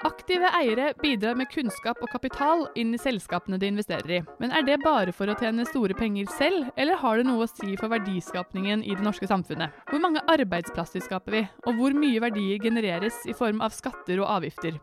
Aktive eiere bidrar med kunnskap og kapital inn i selskapene de investerer i. Men er det bare for å tjene store penger selv, eller har det noe å si for verdiskapningen i det norske samfunnet? Hvor mange arbeidsplasser skaper vi, og hvor mye verdier genereres i form av skatter og avgifter?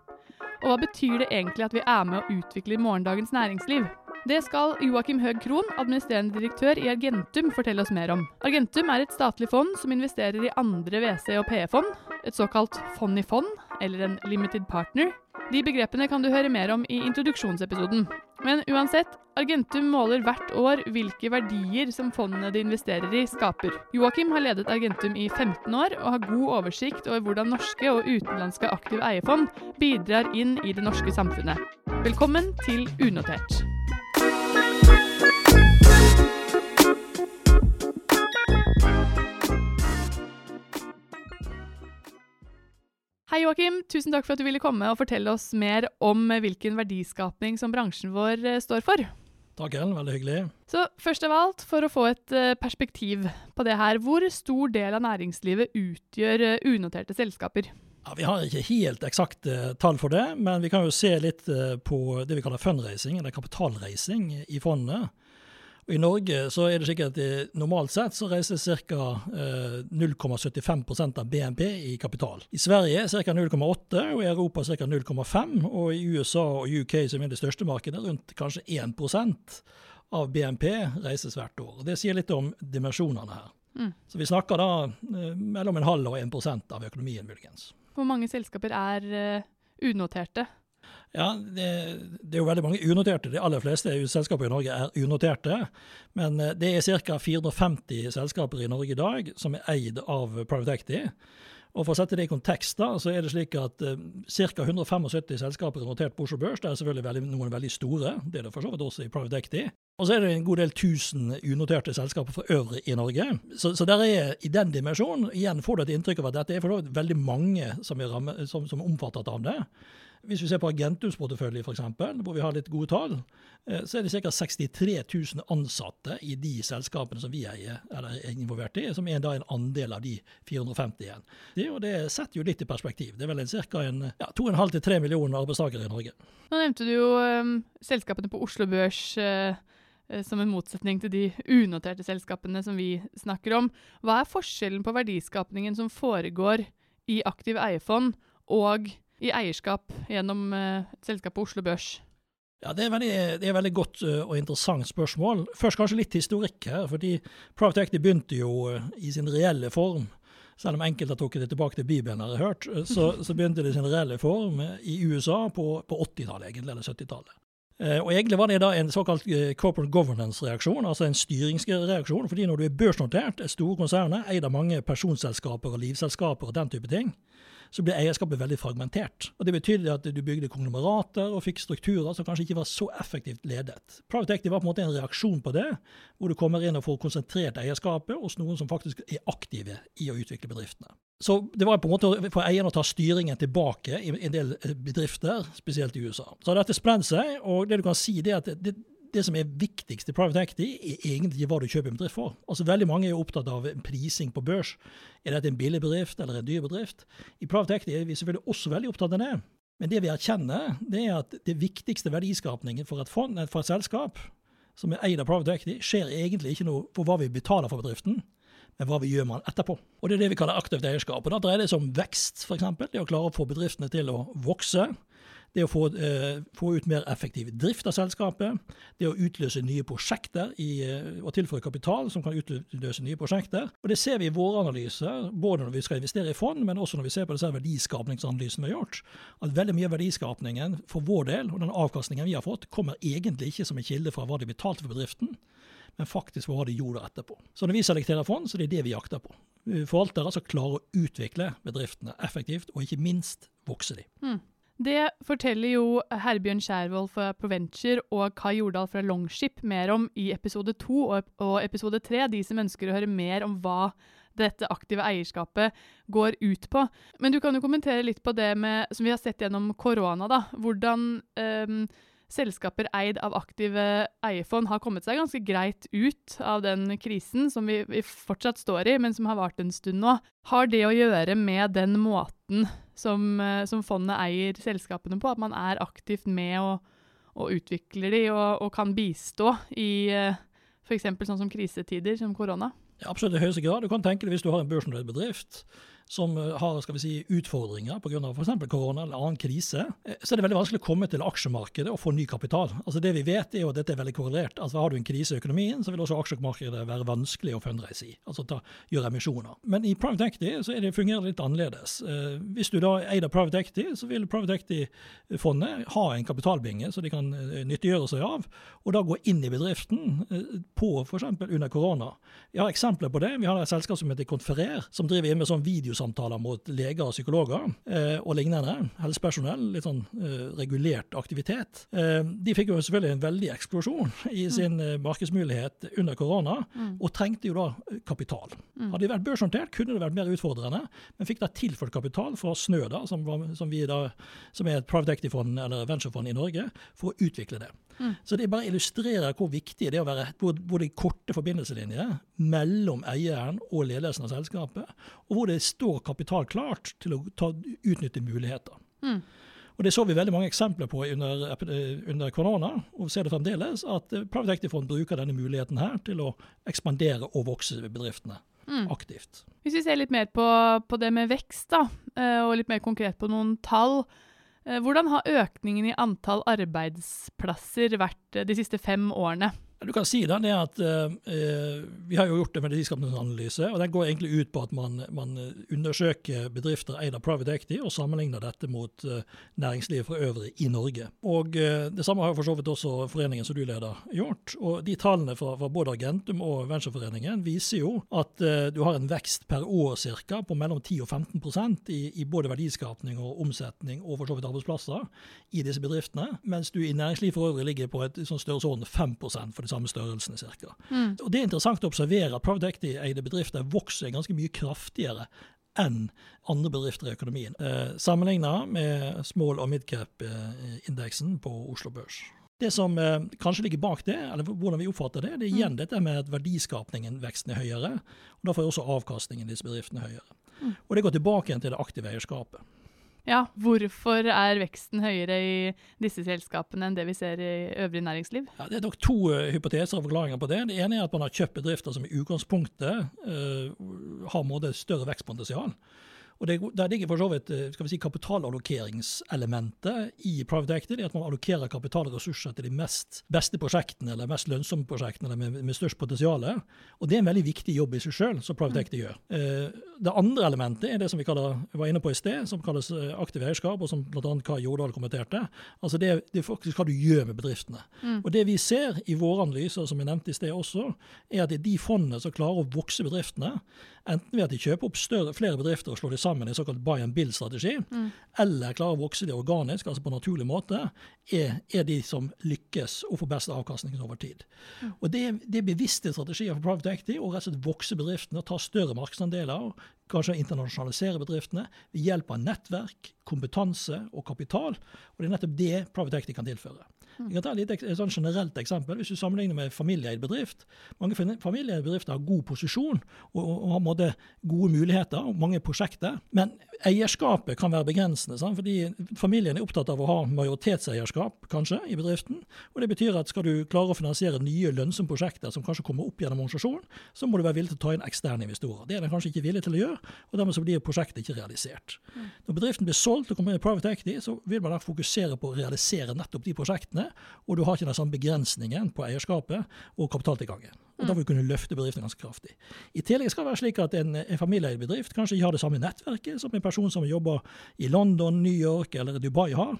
Og hva betyr det egentlig at vi er med å utvikle morgendagens næringsliv? Det skal Joakim Høeg Krohn, administrerende direktør i Argentum, fortelle oss mer om. Argentum er et statlig fond som investerer i andre WC- og PE-fond, et såkalt fond i fond, eller en limited partner. De begrepene kan du høre mer om i introduksjonsepisoden. Men uansett, Argentum måler hvert år hvilke verdier som fondene de investerer i, skaper. Joakim har ledet Argentum i 15 år og har god oversikt over hvordan norske og utenlandske aktive eiefond bidrar inn i det norske samfunnet. Velkommen til Unotert. Hei Joakim, tusen takk for at du ville komme og fortelle oss mer om hvilken verdiskapning som bransjen vår eh, står for. Takk, Ellen. Veldig hyggelig. Så først av alt, for å få et eh, perspektiv på det her, hvor stor del av næringslivet utgjør eh, unoterte selskaper? Ja, vi har ikke helt eksakte tall for det, men vi kan jo se litt på det vi kaller fundraising, eller kapitalreising, i fondet. Og I Norge så er det slik at normalt sett så reiser ca. 0,75% av BNP i kapital. I Sverige ca. 0,8, og i Europa ca. 0,5. Og i USA og UK, som er det største markedet, rundt kanskje 1% av BNP reises hvert år. Det sier litt om dimensjonene her. Mm. Så vi snakker da eh, mellom en halv og 1% av økonomien, muligens. Hvor mange selskaper er uh, unoterte? Ja, det, det, er jo veldig mange unoterte. De aller fleste selskaper i Norge er unoterte. Men eh, det er ca. 450 selskaper i Norge i dag som er eid av private Acty. Og For å sette det i kontekst, da, så er det slik at uh, ca. 175 selskaper er notert på Oslo Børs. Det er selvfølgelig veldig, noen veldig store, det er det for så vidt også i private Acty. Og så er det en god del tusen unoterte selskaper for øvrig i Norge. Så, så der er i den dimensjonen igjen får du et inntrykk av at dette er for så vidt veldig mange som er, ramme, som, som er omfattet av det. Hvis vi ser på Agentums portefølje f.eks., hvor vi har litt gode tall, eh, så er det ca. 63 000 ansatte i de selskapene som vi eier, eller er involvert i, som er da en andel av de 450 igjen. Det, det setter jo litt i perspektiv. Det er vel ca. Ja, 2,5-3 millioner arbeidstakere i Norge. Nå nevnte du jo um, selskapene på Oslo Børs. Uh som en motsetning til de unoterte selskapene som vi snakker om. Hva er forskjellen på verdiskapningen som foregår i aktiv eiefond og i eierskap gjennom uh, et selskap på Oslo Børs? Ja, Det er veldig, det er veldig godt uh, og interessant spørsmål. Først kanskje litt historikk her. fordi Private Equity begynte jo uh, i sin reelle form. Selv om enkelte har trukket det tilbake til Bibelen, har jeg hørt, så, så begynte det i sin reelle form i USA på, på 80-tallet, egentlig, eller 70-tallet. Og Egentlig var det da en såkalt corporate governance-reaksjon, altså en styringsreaksjon. fordi når du er børsnotert, er store konsernet, eid av mange personselskaper og livselskaper og den type ting, så ble eierskapet veldig fragmentert. Og Det betydde at du bygde konglomerater og fikk strukturer som kanskje ikke var så effektivt ledet. Private Equity var på en måte en reaksjon på det, hvor du kommer inn og får konsentrert eierskapet hos noen som faktisk er aktive i å utvikle bedriftene. Så det var på en måte for eierne å ta styringen tilbake i en del bedrifter, spesielt i USA. Så dette spredd seg, og det du kan si er at det, det som er viktigst i private equity, er egentlig hva du kjøper en bedrift for. Altså Veldig mange er jo opptatt av prising på børs. Er dette en billig bedrift eller en dyr bedrift? I private equity er vi selvfølgelig også veldig opptatt av det. Men det vi erkjenner, det er at det viktigste verdiskapningen for et, fond, for et selskap som er eid av private equity, skjer egentlig ikke noe for hva vi betaler for bedriften, men hva vi gjør med den etterpå. Og Det er det vi kaller aktivt eierskap. Og Da dreier det seg om vekst, f.eks. Det å klare å få bedriftene til å vokse det å få, eh, få, ut mer effektiv drift av selskapet, det å utløse nye prosjekter i, eh, og tilføre kapital som kan utløse nye prosjekter. Og Det ser vi i våre analyser, både når vi skal investere i fond, men også når vi ser på disse verdiskapningsanalysene vi har gjort, at veldig mye av verdiskapningen for vår del, og den avkastningen vi har fått, kommer egentlig ikke som en kilde fra hva de betalte for bedriften, men faktisk hva de gjorde etterpå. Så når vi selekterer fond, så er det det vi jakter på. Forvaltere som klarer å utvikle bedriftene effektivt, og ikke minst vokse de. Mm. Det forteller jo Herbjørn Skjærvold fra Proventure og Kai Jordal fra Longship mer om i episode to og episode tre, de som ønsker å høre mer om hva dette aktive eierskapet går ut på. Men du kan jo kommentere litt på det med, som vi har sett gjennom korona, da. Hvordan um, selskaper eid av aktive eierfond har kommet seg ganske greit ut av den krisen som vi, vi fortsatt står i, men som har vart en stund nå. Har det å gjøre med den måten som, eh, som fondet eier selskapene på. At man er aktivt med og, og utvikler de og, og kan bistå i uh, f.eks. sånn som krisetider som korona. Ja, absolutt i høyeste grad. Du kan tenke deg hvis du har en børsnotert bedrift som eh, har skal vi si, utfordringer pga. f.eks. korona eller annen krise, eh, så er det veldig vanskelig å komme til aksjemarkedet og få ny kapital. Altså Det vi vet er jo at dette er veldig korrelert. Altså Har du en krise i økonomien, så vil også aksjemarkedet være vanskelig å fundraise i. Altså ta, gjøre emisjoner. Men i private equity så det, fungerer det litt annerledes. Eh, hvis du da eier private equity, så vil private equity-fondet ha en kapitalbinge så de kan nyttiggjøre seg av, og da gå inn i bedriften på f.eks. under korona. Jeg har eksempler på det. Vi har et selskap som heter Konferer, som driver inn med sånn video videosamtaler mot leger og psykologer eh, og lignende. Helsepersonell, litt sånn eh, regulert aktivitet. Eh, de fikk jo selvfølgelig en veldig eksplosjon i mm. sin mm. markedsmulighet under korona, mm. og trengte jo da eh, kapital. Mm. Hadde de vært børsnotert, kunne det vært mer utfordrende, men fikk da tilført kapital fra Snø, da, som, som, da, som er et private equity-fond eller venturefond i Norge, for å utvikle det. Mm. Så det bare illustrerer hvor viktig det er å være både korte forbindelseslinjer mellom eieren og ledelsen av selskapet, og hvor det står kapital klart til å ta, utnytte muligheter. Mm. Og Det så vi veldig mange eksempler på under, under korona, og ser det fremdeles, at eh, Private Equity Fond bruker denne muligheten her til å ekspandere og vokse bedriftene mm. aktivt. Hvis vi ser litt mer på, på det med vekst, da, eh, og litt mer konkret på noen tall. Eh, hvordan har økningen i antall arbeidsplasser vært eh, de siste fem årene? Du kan si da, det at eh, Vi har jo gjort en verdiskapningsanalyse. og Den går egentlig ut på at man, man undersøker bedrifter eid av private equity og sammenligner dette mot eh, næringslivet for øvrig i Norge. Og eh, Det samme har for så vidt også foreningen som du leder gjort. og De tallene fra, fra både Argentum og Ventureforeningen viser jo at du har en vekst per år cirka, på mellom 10 og 15 i, i både verdiskapning og omsetning og for så vidt arbeidsplasser i disse bedriftene, mens du i næringslivet for øvrig ligger på et sånn størrelsesorden 5 for de samme størrelsen ca. Mm. Og Det er interessant å observere at private equity-eide bedrifter vokser ganske mye kraftigere enn andre bedrifter i økonomien, eh, sammenlignet med small- og midcap-indeksen på Oslo Børs. Det som eh, kanskje ligger bak det, eller hvordan vi oppfatter det, det er igjen mm. dette med at verdiskapningen, veksten, er høyere. og Da får også avkastningen i disse bedriftene høyere. Mm. Og Det går tilbake igjen til det aktive eierskapet. Ja, hvorfor er veksten høyere i disse selskapene enn det vi ser i øvrig næringsliv? Ja, det er nok to uh, hypoteser og forklaringer på det. Det ene er at man har kjøpt bedrifter som i utgangspunktet uh, har større vekstpotensial. Og det, Der ligger for så vidt eh, skal vi si, kapitalallokeringselementet i private equity. Det at man allokerer kapital og ressurser til de mest beste prosjektene, eller mest lønnsomme prosjektene med, med størst potensial. Og det er en veldig viktig jobb i seg sjøl, som private mm. equity gjør. Eh, det andre elementet er det som vi kaller, var inne på i sted, som kalles eh, aktiv eierskap, og som bl.a. Kai Jordal kommenterte. Altså det, det, er faktisk hva du gjør med bedriftene. Mm. Og Det vi ser i våre analyser, som jeg nevnte i sted også, er at det er de fondene som klarer å vokse bedriftene, enten ved at de kjøper opp større, flere bedrifter og slår dem sammen i såkalt buy and build-strategi, mm. eller klarer å vokse det organisk, altså på naturlig måte, er, er, de som lykkes og får best avkastning over tid. Mm. Og Det, det er bevisste strategier for private equity å rett og slett vokse bedriftene og ta større markedsandeler. Kanskje internasjonalisere bedriftene ved hjelp av nettverk, kompetanse og kapital. Og Det er nettopp det private equity kan tilføre. Jeg kan ta et, sånn generelt eksempel. Hvis du sammenligner med familieeid bedrift. Mange familieeide bedrifter har god posisjon og, og, og har måte, gode muligheter og mange prosjekter. Men eierskapet kan være begrensende. Sant? fordi Familien er opptatt av å ha majoritetseierskap kanskje i bedriften. og Det betyr at skal du klare å finansiere nye lønnsomme prosjekter som kanskje kommer opp gjennom organisasjonen, så må du være villig til å ta inn eksterne investorer. Det er den kanskje ikke villig til å gjøre, og dermed så blir prosjektet ikke realisert. Mm. Når bedriften blir solgt og kommer inn i private equity, så vil man da fokusere på å realisere nettopp de prosjektene og du har ikke den samme begrensningen på eierskapet og kapitaltilgangen. Og Da vil du kunne løfte bedriften ganske kraftig. I tillegg skal det være slik at en, en familieeid bedrift kanskje ikke har det samme nettverket som en person som jobber i London, New York eller Dubai har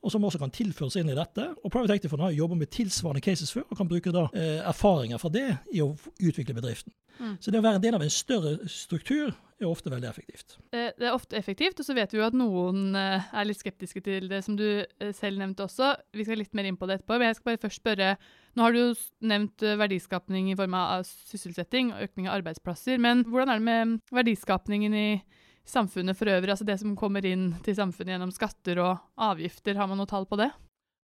og som også kan tilføres inn i dette. Og Private Equity Fund har jobba med tilsvarende cases før, og kan bruke da, eh, erfaringer fra det i å utvikle bedriften. Mm. Så det å være en del av en større struktur er ofte veldig effektivt. Det er ofte effektivt, og så vet vi jo at noen eh, er litt skeptiske til det, som du eh, selv nevnte også. Vi skal litt mer inn på det etterpå, men jeg skal bare først spørre. Nå har du jo nevnt eh, verdiskapning i form av sysselsetting og økning av arbeidsplasser, men hvordan er det med verdiskapningen i samfunnet for øvrig, altså det som kommer inn til samfunnet gjennom skatter og avgifter, har man noe tall på det?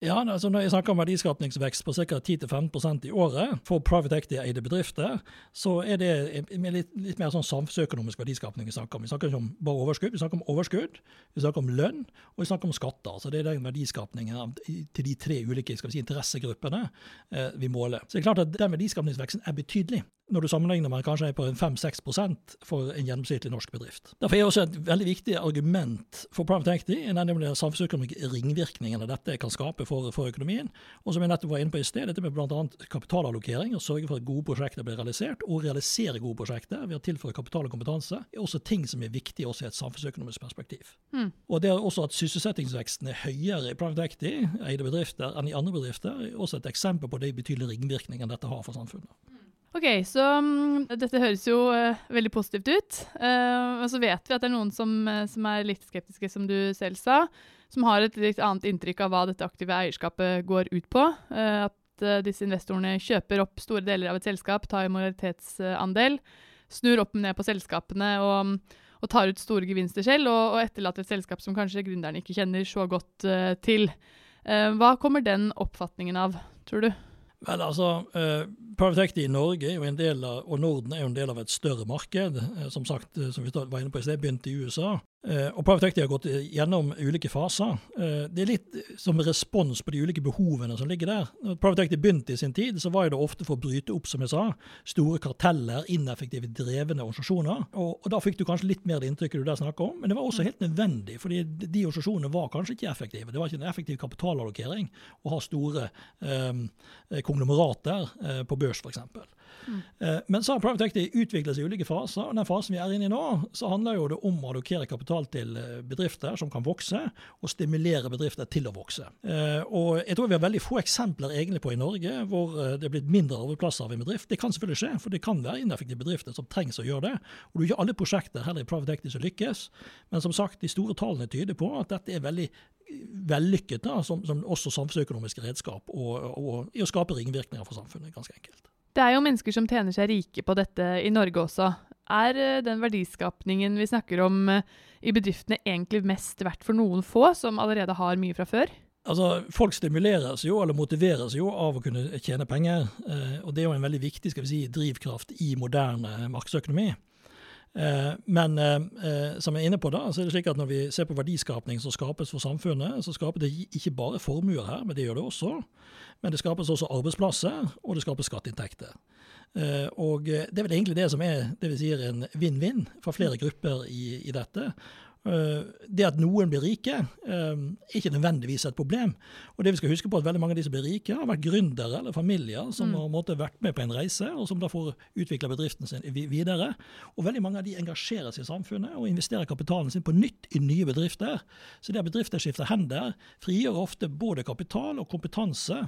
Ja, altså Når jeg snakker om verdiskapningsvekst på ca. 10-15% i året for private equity-eide bedrifter, så er det litt, litt, mer sånn samfunnsøkonomisk verdiskapning vi snakker om. Vi snakker ikke om bare overskudd, vi snakker om overskudd, vi snakker om lønn og vi snakker om skatter. Så Det er den verdiskapningen til de tre ulike si, interessegruppene eh, vi måler. Så det er klart at Den verdiskapningsveksten er betydelig når du sammenligner med kanskje på 5-6% for en gjennomsnittlig norsk bedrift. Derfor er også et veldig viktig argument for private equity nemlig den samfunnsøkonomiske ringvirkningene dette kan skape for, for, økonomien. Og som jeg nettopp var inne på i sted, dette med bl.a. kapitalallokering, å sørge for at gode prosjekter blir realisert, og realisere gode prosjekter ved å tilføre kapital og kompetanse, er også ting som er viktige også i et samfunnsøkonomisk perspektiv. Mm. Og det er også at sysselsettingsveksten er høyere i private equity, eide bedrifter, enn i andre bedrifter, er også et eksempel på de betydelige ringvirkningene dette har for samfunnet. Ok, så um, dette høres jo uh, veldig positivt ut. Uh, og så vet vi at det er noen som, uh, som, er litt skeptiske, som du selv sa. Som har et litt annet inntrykk av hva dette aktive eierskapet går ut på. at disse investorene kjøper opp store deler av et selskap, tar moralitetsandel, snur opp ned på selskapene og, og tar ut store gevinster selv, og, og, etterlater et selskap som kanskje gründeren ikke kjenner så godt til. hva kommer den oppfatningen av, tror du? Vel, altså, eh, Private i Norge av, og Norden er jo en del av et større marked. Eh, som sagt, som vi var inne på i sted, begynte i USA. Eh, og Private har gått gjennom ulike faser. Eh, det er litt som respons på de ulike behovene som ligger der. Når Private begynte i sin tid, så var det ofte for å bryte opp som jeg sa, store karteller, ineffektive drevne organisasjoner. Og, og Da fikk du kanskje litt mer det inntrykket du der snakker om, men det var også helt nødvendig. fordi de organisasjonene var kanskje ikke effektive. Det var ikke en effektiv kapitalallokering å ha store eh, konglomerater eh, på børs, f.eks. Mm. Men så har private equity utviklet seg i ulike faser. og Den fasen vi er inne i nå, så handler jo det om å allokere kapital til eh, bedrifter som kan vokse, og stimulere bedrifter til å vokse. Eh, og Jeg tror vi har veldig få eksempler egentlig på i Norge hvor det er blitt mindre arbeidsplasser av en bedrift. Det kan selvfølgelig skje, for det kan være ineffektive bedrifter som trengs å gjøre det. Og det er ikke alle prosjekter heller i private equity som lykkes. Men som sagt, de store tallene tyder på at dette er veldig vellykket da, som, som også samfunnsøkonomisk redskap og, og, i å skape ringvirkninger for samfunnet. ganske enkelt. Det er jo mennesker som tjener seg rike på dette i Norge også. Er eh, den verdiskapningen vi snakker om eh, i bedriftene egentlig mest verdt for noen få, som allerede har mye fra før? Altså, Folk stimuleres jo, eller motiveres jo av å kunne tjene penger. Eh, og Det er jo en veldig viktig skal vi si, drivkraft i moderne markedsøkonomi. Men som jeg er inne på da, så er det slik at når vi ser på verdiskapning som skapes for samfunnet, så skaper det ikke bare formuer her, men det gjør det også. Men det skapes også arbeidsplasser, og det skapes skatteinntekter. Eh, og det er vel egentlig det som er det vi sier en vinn-vinn for flere grupper i, i dette. Eh, det at noen blir rike, er eh, ikke nødvendigvis et problem. Og det vi skal huske på at Veldig mange av de som blir rike, har vært gründere eller familier som mm. har måtte, vært med på en reise, og som da får utvikla bedriften sin videre. Og Veldig mange av de engasjerer seg i samfunnet og investerer kapitalen sin på nytt i nye bedrifter. Så det at bedrifter skifter hender, frigjør ofte både kapital og kompetanse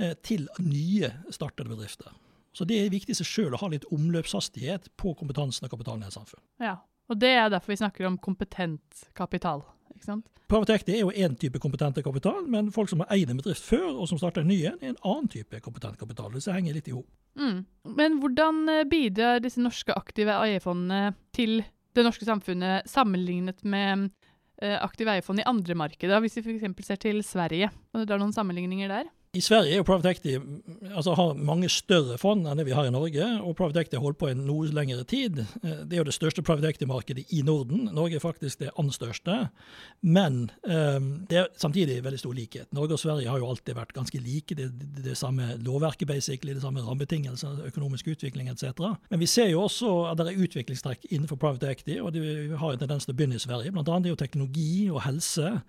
eh, til nye startede bedrifter. Så det er viktig i seg sjøl å ha litt omløpshastighet på kompetansen og kapitalen i et samfunn. Ja, og det er derfor vi snakker om kompetent kapital. ikke sant? Private er jo én type kompetent kapital, men folk som har eid en bedrift før og som starter en ny en, er en annen type kompetent kapital. Så henger litt i hop. Mm. Men hvordan eh, bidrar disse norske aktive eierfondene til det norske samfunnet sammenlignet med eh, aktive eierfond i andre markeder, hvis vi f.eks. ser til Sverige? Og det dra noen sammenligninger der? I Sverige er jo Private Equity altså har mange større fond enn det vi har i Norge. og Private Equity har holdt på i noe lengre tid. Eh, det er jo det største Private Equity-markedet i Norden. Norge er faktisk det andre største. Men um, det er samtidig veldig stor likhet. Norge og Sverige har jo alltid vært ganske like. Det, det, det samme lovverket, basically, det samme rammebetingelser, økonomisk utvikling etc. Men vi ser jo også at det er utviklingstrekk innenfor Private Equity, og det har en tendens til å begynne i Sverige. Blant annet er jo teknologi og helse eh,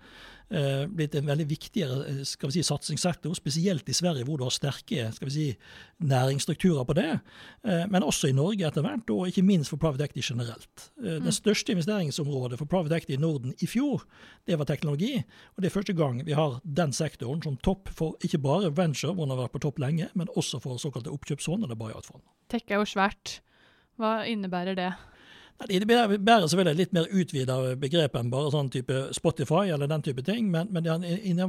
blitt en veldig viktigere eh, skal vi si, satsingssektor, spesielt i Sverige, hvor du har sterke skal vi si, næringsstrukturer på det. Eh, men også i Norge etter hvert, og ikke minst for private equity generelt. Eh, mm. Det største investeringsområdet for private equity i Norden i fjor, det var teknologi. Og det er første gang vi har den sektoren som topp for ikke bare venture, hvor den har vært på topp lenge, men også for såkalte oppkjøpsfond eller buyout-fond. Tech er jo svært. Hva innebærer det? Det bærer selvfølgelig litt mer utvida begrep enn bare sånn type Spotify eller den type ting, men, men det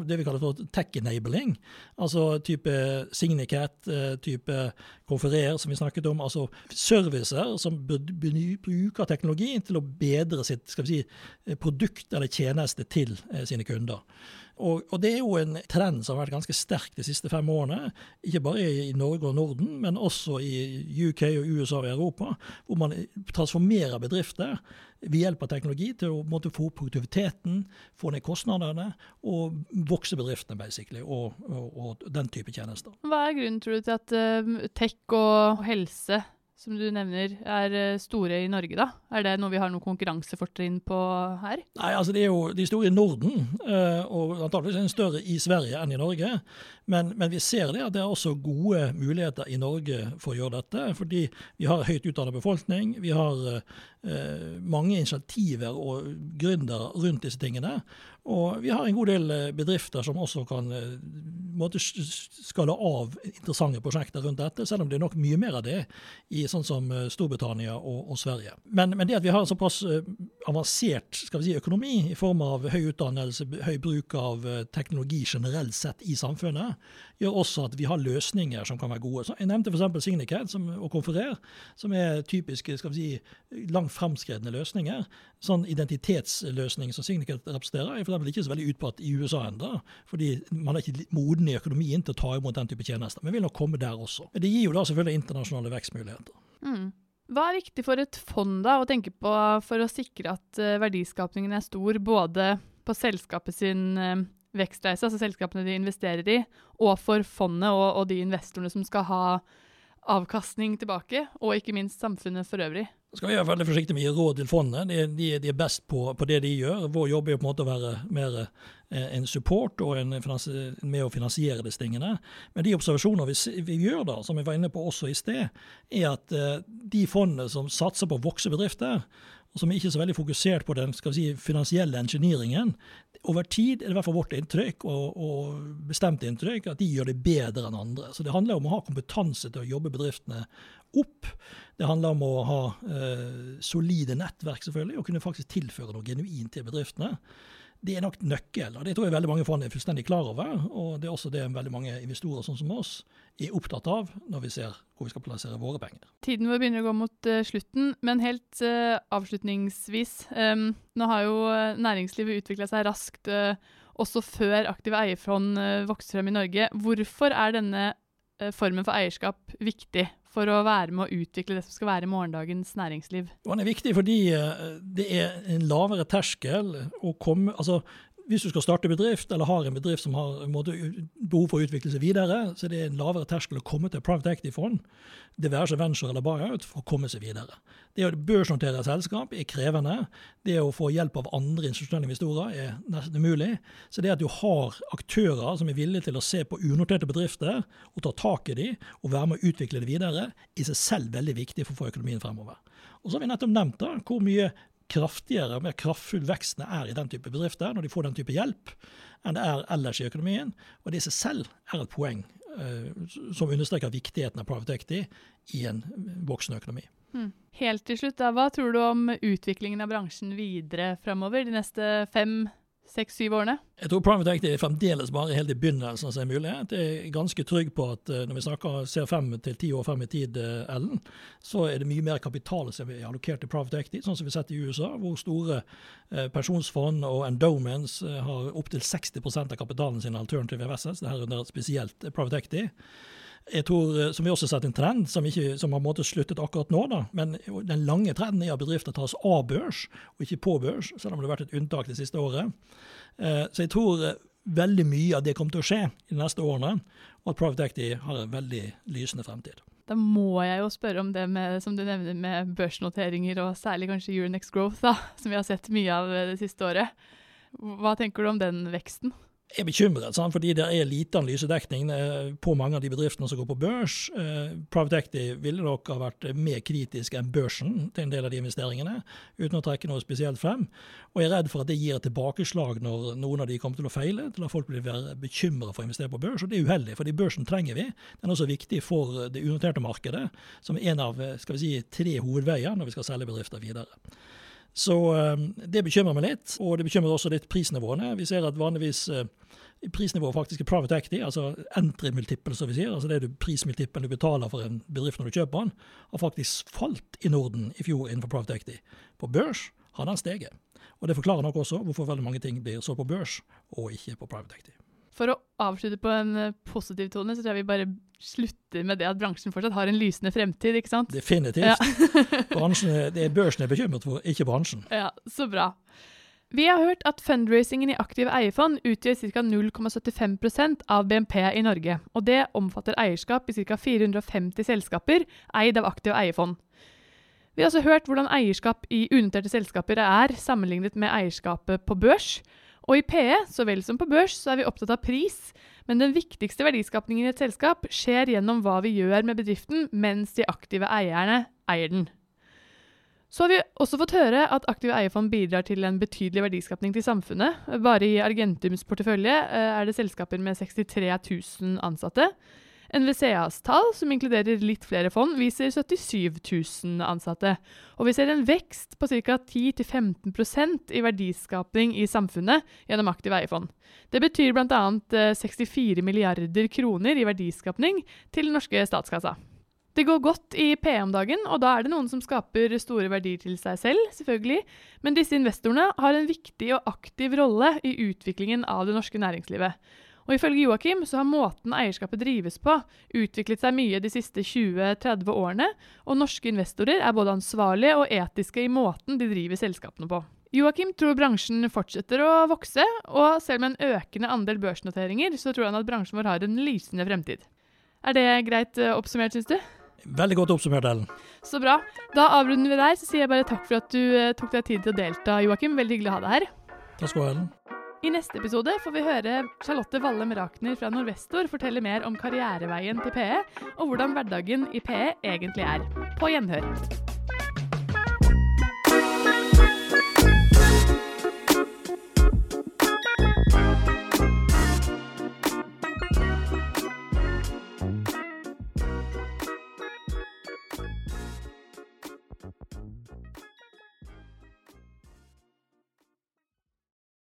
det vi kaller for tech-enabling. Altså type Signicat, eh, type Konferer, som vi snakket om. Altså servicer som bruker teknologi til å bedre sitt skal vi si, produkt eller tjeneste til eh, sine kunder. Og, og, det er jo en trend som har vært ganske sterk de siste fem årene. Ikke bare i Norge og Norden, men også i UK og USA og Europa, hvor man transformerer bedrifter ved hjelp av teknologi til å måtte få produktiviteten, få ned kostnadene og vokse bedriftene, basically, og, og, og den type tjenester. Hva er grunnen, tror du, til at uh, tech og helse som du nevner, er eh, store i Norge, da? Er det noe vi har noe konkurransefortrinn på her? Nei, altså de er jo de store i Norden, eh, og antakeligvis en større i Sverige enn i Norge. Men, men, vi ser det at det er også gode muligheter i Norge for å gjøre dette. Fordi vi har høyt utdannet befolkning, vi har eh, mange initiativer og gründere rundt disse tingene. Og vi har en god del eh, bedrifter som også kan eh, måtte skale av interessante prosjekter rundt dette, selv om det er nok mye mer av det i sånn som eh, Storbritannia og, og Sverige. Men, men, det at vi har en såpass avansert skal vi si, økonomi i form av høy utdannelse, høy bruk av teknologi generelt sett i samfunnet, gjør også at vi har løsninger som kan være gode. Så jeg nevnte f.eks. Signicat og Konferer, som er typiske skal vi si, langt fremskredne løsninger. Sånn identitetsløsning som Signicat representerer, er f.eks. ikke så veldig utbredt i USA ennå. Fordi man er ikke moden i økonomien til å ta imot den type tjenester. Men vil nok komme der også. Men det gir jo da selvfølgelig internasjonale vekstmuligheter. Mm. Hva er viktig for et fond da, å tenke på for å sikre at uh, verdiskapningen er stor, både på selskapet sin uh, vekstreise, altså selskapene de investerer i, og for fondet og, og, de investorene som skal ha avkastning tilbake, og ikke minst samfunnet for øvrig. Skal vi være veldig forsiktige med å gi råd til fondet. De, de, de er best på, på, det de gjør. Vår jobb er på en måte å være mer eh, en support og en med å finansiere disse tingene. Men de observasjoner vi, vi, gjør da, som vi var inne på også i sted, er at uh, de fondene som satser på å vokse bedrifter, og som er ikke så veldig fokusert på den si, finansielle engineeringen. Over tid er det i hvert fall vårt inntrykk, og, og bestemt inntrykk, at de gjør det bedre enn andre. Så det handler om å ha kompetanse til å jobbe bedriftene opp. Det handler om å ha eh, solide nettverk, selvfølgelig, og kunne faktisk tilføre noe genuint til bedriftene. Det er nok nøkkel, og det tror jeg veldig mange fond er fullstendig klar over. Og det er også det veldig mange investorer sånn som oss er opptatt av når vi ser hvor vi skal plassere våre penger. Tiden vår begynner å gå mot uh, slutten, men helt uh, avslutningsvis. Um, nå har jo uh, næringslivet utvikla seg raskt også før aktive eierfond vokser frem i Norge. Hvorfor er denne formen for eierskap viktig for å være med å utvikle det som skal være morgendagens næringsliv? Den er viktig fordi det er en lavere terskel å komme altså hvis du skal starte bedrift, eller har en bedrift som har måte, behov for å utvikle seg videre, så er det en lavere terskel å komme til private equity-fond, det være seg venture eller buyout, for å komme seg videre. Det å børsnotere selskap er krevende. Det å få hjelp av andre institusjonelle investorer er nesten umulig. Så det at du har aktører som er villige til å se på unoterte bedrifter og ta tak i dem og være med å utvikle det videre, er i seg selv veldig viktig for å få økonomien fremover. Og så har vi nettopp nevnt da, hvor mye kraftigere og mer kraftfull veksten er i den type bedrifter, når de får den type hjelp, enn det er ellers i økonomien. Og det i seg selv er et poeng uh, som understreker viktigheten av private equity i en voksende økonomi. Hmm. Helt til slutt, da, hva tror du om utviklingen av bransjen videre framover de neste fem seks-syv årene? Jeg tror Equity er fremdeles bare helt i begynnelsen av sin mulighet. Jeg er ganske trygg på at uh, når vi snakker, ser fem til ti år frem i tid, uh, Ellen, så er det mye mer kapital som er allokert til Private Equity, sånn som vi har sett i USA, hvor store uh, pensjonsfond og endowments har opptil 60% av kapitalen sin alternative VSS, det her under spesielt Private Equity. Jeg tror, eh, som vi også har sett en trend, som, ikke, som har måttet sluttet akkurat nå, da, men den lange trenden er at bedrifter tas av børs, og ikke på børs, selv om det har vært et unntak det siste året. Eh, så jeg tror eh, veldig mye av det kommer til å skje i de neste årene, og at Private Acty har en veldig lysende fremtid. Da må jeg jo spørre om det med, som du nevner med børsnoteringer, og særlig kanskje Euronext Growth, da, som vi har sett mye av det siste året. Hva tenker du om den veksten? Er bekymret, sant? fordi det er lite analysedekning eh, på mange av de bedriftene som går på børs. Eh, Private Equity ville nok ha vært mer kritisk enn børsen til en del av de investeringene, uten å trekke noe spesielt frem. Og jeg er redd for at det gir et tilbakeslag når noen av de kommer til å feile, til at folk blir bekymra for å investere på børs. Og det er uheldig, fordi børsen trenger vi. Den er også viktig for det unoterte markedet, som er en av skal vi si, tre hovedveier når vi skal selge bedrifter videre. Så ehm, det bekymrer meg litt, og det bekymrer også litt prisnivåene. Vi ser at vanligvis eh, prisnivået faktisk er private equity, altså entry multiple, som vi sier. altså Det er prismultippelen du betaler for en bedrift når du kjøper den, har faktisk falt i Norden i fjor innenfor private equity. På børs har den steget. Og Det forklarer nok også hvorfor veldig mange ting blir så på børs, og ikke på private equity. For å avslutte på en eh, positiv tone, så tror jeg vi bare slutter med det at bransjen fortsatt har en lysende fremtid, ikke sant? Definitivt. Ja. bransjen, det er børsen er bekymret for, ikke bransjen. Ja, så bra. Vi har hørt at fundraisingen i aktive eierfond utgjør ca. 0,75% av BNP i Norge, og det omfatter eierskap i ca. 450 selskaper eid av aktive eierfond. Vi har også hørt hvordan eierskap i unoterte selskaper er sammenlignet med eierskapet på børs. Og i PE, så vel som på børs, så er vi opptatt av pris, men den viktigste verdiskapningen i et selskap skjer gjennom hva vi gjør med bedriften mens de aktive eierne eier den. Så har vi også fått høre at aktive eierfond bidrar til en betydelig verdiskapning til samfunnet. Bare i Argentums portefølje eh, er det selskaper med 63 000 ansatte. NVCAs tall, som inkluderer litt flere fond, viser 77 000 ansatte. Og vi ser en vekst på ca. 10-15% i verdiskapning i samfunnet gjennom aktive eierfond. Det betyr bl.a. 64 milliarder kroner i verdiskapning til den norske statskassa. Det går godt i P om dagen, og da er det noen som skaper store verdier til seg selv, selvfølgelig. Men disse investorene har en viktig og aktiv rolle i utviklingen av det norske næringslivet. Og ifølge Joakim så har måten eierskapet drives på, utviklet seg mye de siste 20-30 årene, og norske investorer er både ansvarlige og etiske i måten de driver selskapene på. Joakim tror bransjen fortsetter å vokse, og selv med en økende andel børsnoteringer, så tror han at bransjen vår har en lysende fremtid. Er det greit eh, oppsummert, syns du? Veldig godt oppsummert, Ellen. Så bra. Da avrunder vi der, så sier jeg bare takk for at du eh, tok deg tid til å delta, Joakim. Veldig hyggelig å ha deg her. Takk skal du ha, Ellen. I neste episode får vi høre Charlotte Wallem Rakner fra Norvestor fortelle mer om karriereveien til PE, og hvordan hverdagen i PE egentlig er. På gjenhør.